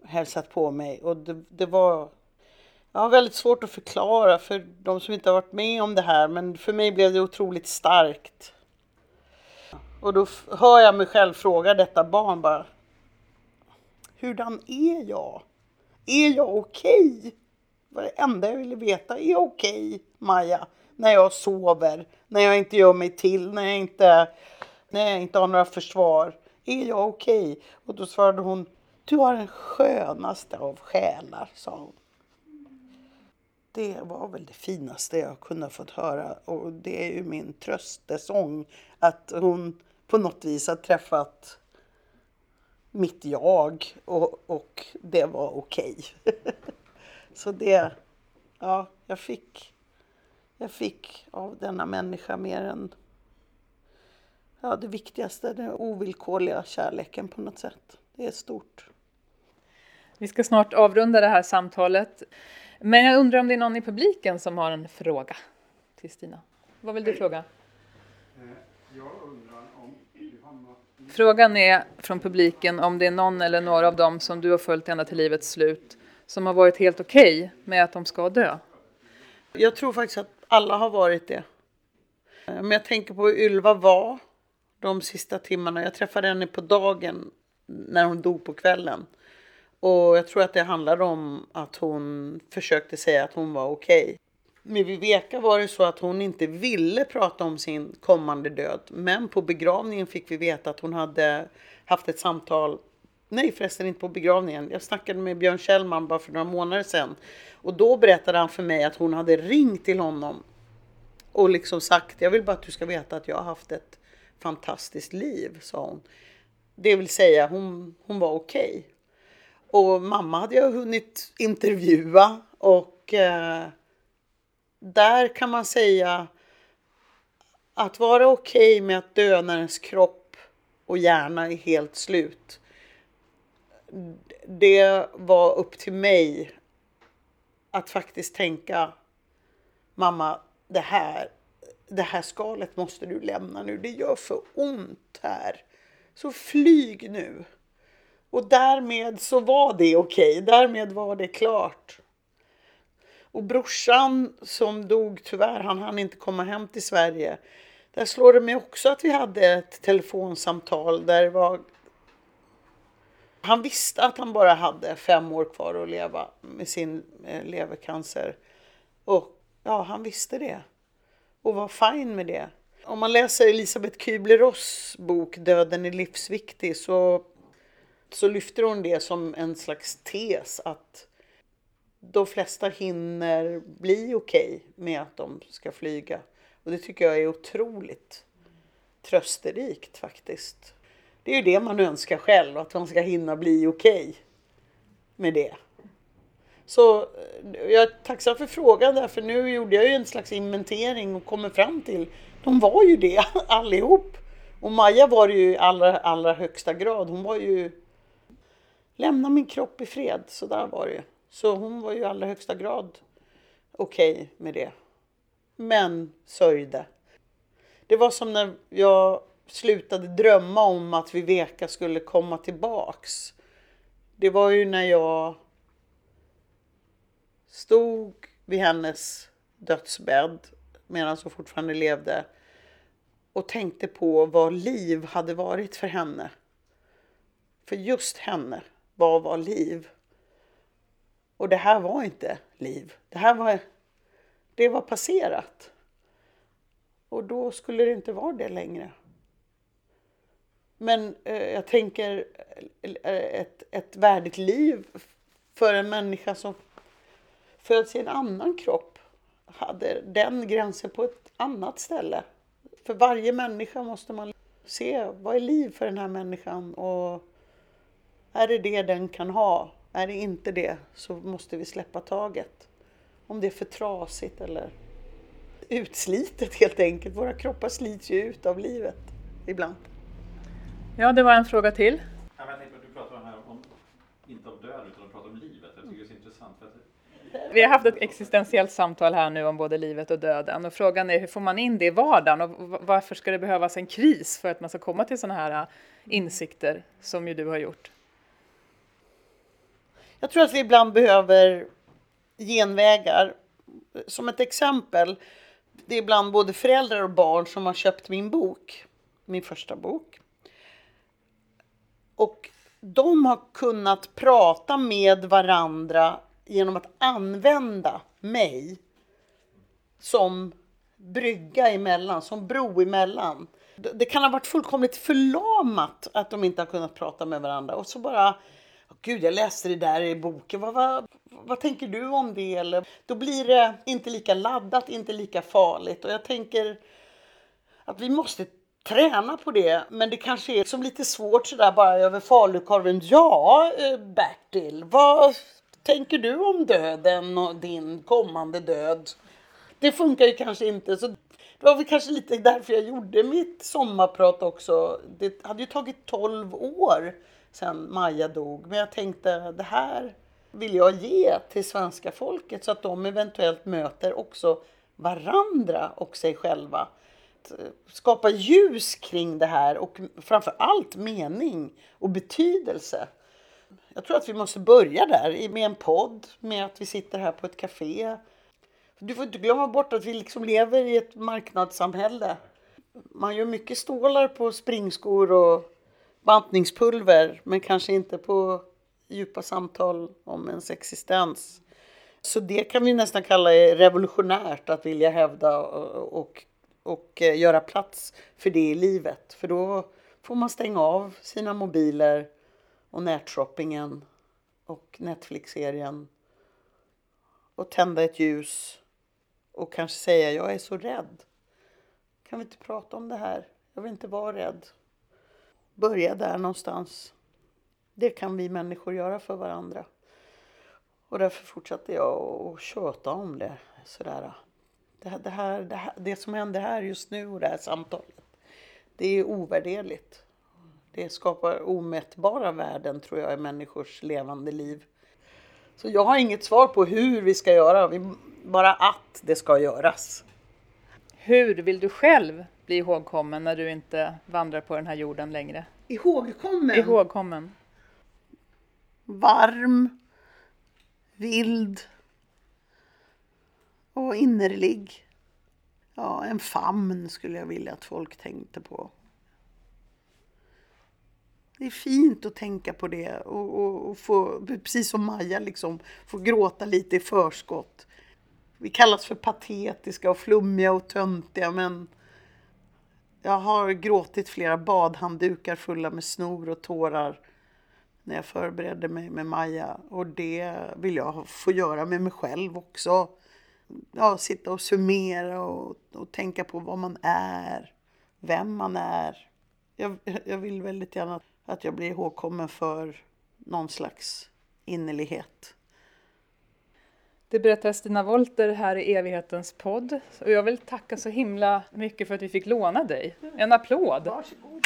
hälsat på mig och det, det var jag har väldigt svårt att förklara för de som inte har varit med om det här men för mig blev det otroligt starkt. Och då hör jag mig själv fråga detta barn bara. Hurdan är jag? Är jag okej? Okay? Det var det enda jag ville veta. Är jag okej, okay, Maja? När jag sover, när jag inte gör mig till, när jag inte, när jag inte har några försvar. Är jag okej? Okay? Och då svarade hon, du har den skönaste av själar, sa hon. Det var väl det finaste jag kunde fått höra och det är ju min tröstesång att hon på något vis har träffat mitt jag och, och det var okej. Okay. Så det, ja, jag fick, jag fick av denna människa mer än ja, det viktigaste, den ovillkorliga kärleken på något sätt. Det är stort. Vi ska snart avrunda det här samtalet. Men jag undrar om det är någon i publiken som har en fråga till Stina? Vad vill du fråga? Eh, Frågan är från publiken om det är någon eller några av dem som du har följt ända till livets slut som har varit helt okej okay med att de ska dö? Jag tror faktiskt att alla har varit det. Eh, men jag tänker på hur Ylva var de sista timmarna. Jag träffade henne på dagen när hon dog på kvällen. Och jag tror att det handlade om att hon försökte säga att hon var okej. Okay. Med Viveka var det så att hon inte ville prata om sin kommande död. Men på begravningen fick vi veta att hon hade haft ett samtal Nej förresten inte på begravningen. Jag snackade med Björn Kjellman bara för några månader sedan. Och då berättade han för mig att hon hade ringt till honom. Och liksom sagt, jag vill bara att du ska veta att jag har haft ett fantastiskt liv, sa hon. Det vill säga, hon, hon var okej. Okay. Och mamma hade jag hunnit intervjua och eh, där kan man säga att vara okej okay med att dö när ens kropp och hjärna är helt slut. Det var upp till mig att faktiskt tänka mamma, det här, det här skalet måste du lämna nu. Det gör för ont här. Så flyg nu. Och därmed så var det okej. Okay. Därmed var det klart. Och brorsan som dog tyvärr, han hann inte komma hem till Sverige. Där slår det mig också att vi hade ett telefonsamtal där det var han visste att han bara hade fem år kvar att leva med sin eh, levercancer. Och ja, han visste det. Och var fin med det. Om man läser Elisabeth Kübler-Ross bok Döden är livsviktig så så lyfter hon det som en slags tes att de flesta hinner bli okej okay med att de ska flyga. Och det tycker jag är otroligt trösterikt faktiskt. Det är ju det man önskar själv, att man ska hinna bli okej okay med det. Så eh, jag är tacksam för frågan där, för nu gjorde jag ju en slags inventering och kommer fram till, de var ju det allihop. Och Maja var det ju i allra, allra högsta grad. Hon var ju lämna min kropp i fred. Så där var det ju. Så hon var ju i allra högsta grad okej okay med det. Men sörjde. Det var som när jag slutade drömma om att Viveka skulle komma tillbaks. Det var ju när jag stod vid hennes dödsbädd medan hon fortfarande levde och tänkte på vad liv hade varit för henne. För just henne vad var liv? Och det här var inte liv. Det här var, det var passerat. Och då skulle det inte vara det längre. Men eh, jag tänker eh, ett, ett värdigt liv för en människa som föds i en annan kropp hade den gränsen på ett annat ställe. För varje människa måste man se vad är liv för den här människan och är det det den kan ha? Är det inte det så måste vi släppa taget. Om det är för trasigt eller utslitet helt enkelt. Våra kroppar slits ju ut av livet ibland. Ja, det var en fråga till. Ja, men du pratar här om, inte om död utan du pratar om livet. Jag tycker det är så intressant. Vi har haft ett existentiellt samtal här nu om både livet och döden och frågan är hur får man in det i vardagen och varför ska det behövas en kris för att man ska komma till sådana här äh, insikter som ju du har gjort? Jag tror att vi ibland behöver genvägar. Som ett exempel, det är ibland både föräldrar och barn som har köpt min bok, min första bok. Och de har kunnat prata med varandra genom att använda mig som brygga emellan, som bro emellan. Det kan ha varit fullkomligt förlamat att de inte har kunnat prata med varandra och så bara Gud, jag läste det där i boken. Vad, vad, vad tänker du om det? Eller, då blir det inte lika laddat, inte lika farligt. Och jag tänker att vi måste träna på det. Men det kanske är som lite svårt sådär bara över falukorven. Ja, eh, Bertil, vad tänker du om döden och din kommande död? Det funkar ju kanske inte. Så det var väl kanske lite därför jag gjorde mitt sommarprat också. Det hade ju tagit 12 år sen Maja dog. Men jag tänkte det här vill jag ge till svenska folket så att de eventuellt möter också varandra och sig själva. Eh, skapa ljus kring det här och framför allt mening och betydelse. Jag tror att vi måste börja där med en podd, med att vi sitter här på ett café. Du får inte glömma bort att vi liksom lever i ett marknadssamhälle. Man gör mycket stålar på springskor och bantningspulver, men kanske inte på djupa samtal om ens existens. Så det kan vi nästan kalla revolutionärt att vilja hävda och, och, och eh, göra plats för det i livet. För då får man stänga av sina mobiler och nätshoppingen och Netflix-serien och tända ett ljus och kanske säga jag är så rädd. Kan vi inte prata om det här? Jag vill inte vara rädd. Börja där någonstans. Det kan vi människor göra för varandra. Och därför fortsatte jag att köta om det. Sådär. Det, här, det, här, det, här, det som händer här just nu och det här samtalet. Det är ovärderligt. Det skapar omätbara värden tror jag i människors levande liv. Så jag har inget svar på hur vi ska göra, vi, bara att det ska göras. Hur vill du själv bli ihågkommen när du inte vandrar på den här jorden längre? Ihågkommen, Ihågkommen. varm, vild och innerlig. Ja, en famn skulle jag vilja att folk tänkte på. Det är fint att tänka på det och, och, och få, precis som Maja, liksom, få gråta lite i förskott. Vi kallas för patetiska och flummiga och töntiga men jag har gråtit flera badhanddukar fulla med snor och tårar när jag förberedde mig med Maja och det vill jag få göra med mig själv också. Ja, sitta och summera och, och tänka på vad man är, vem man är. Jag, jag vill väldigt gärna att jag blir ihågkommen för någon slags innerlighet. Det berättar Stina Wolter här i evighetens podd och jag vill tacka så himla mycket för att vi fick låna dig. En applåd! Varsågod.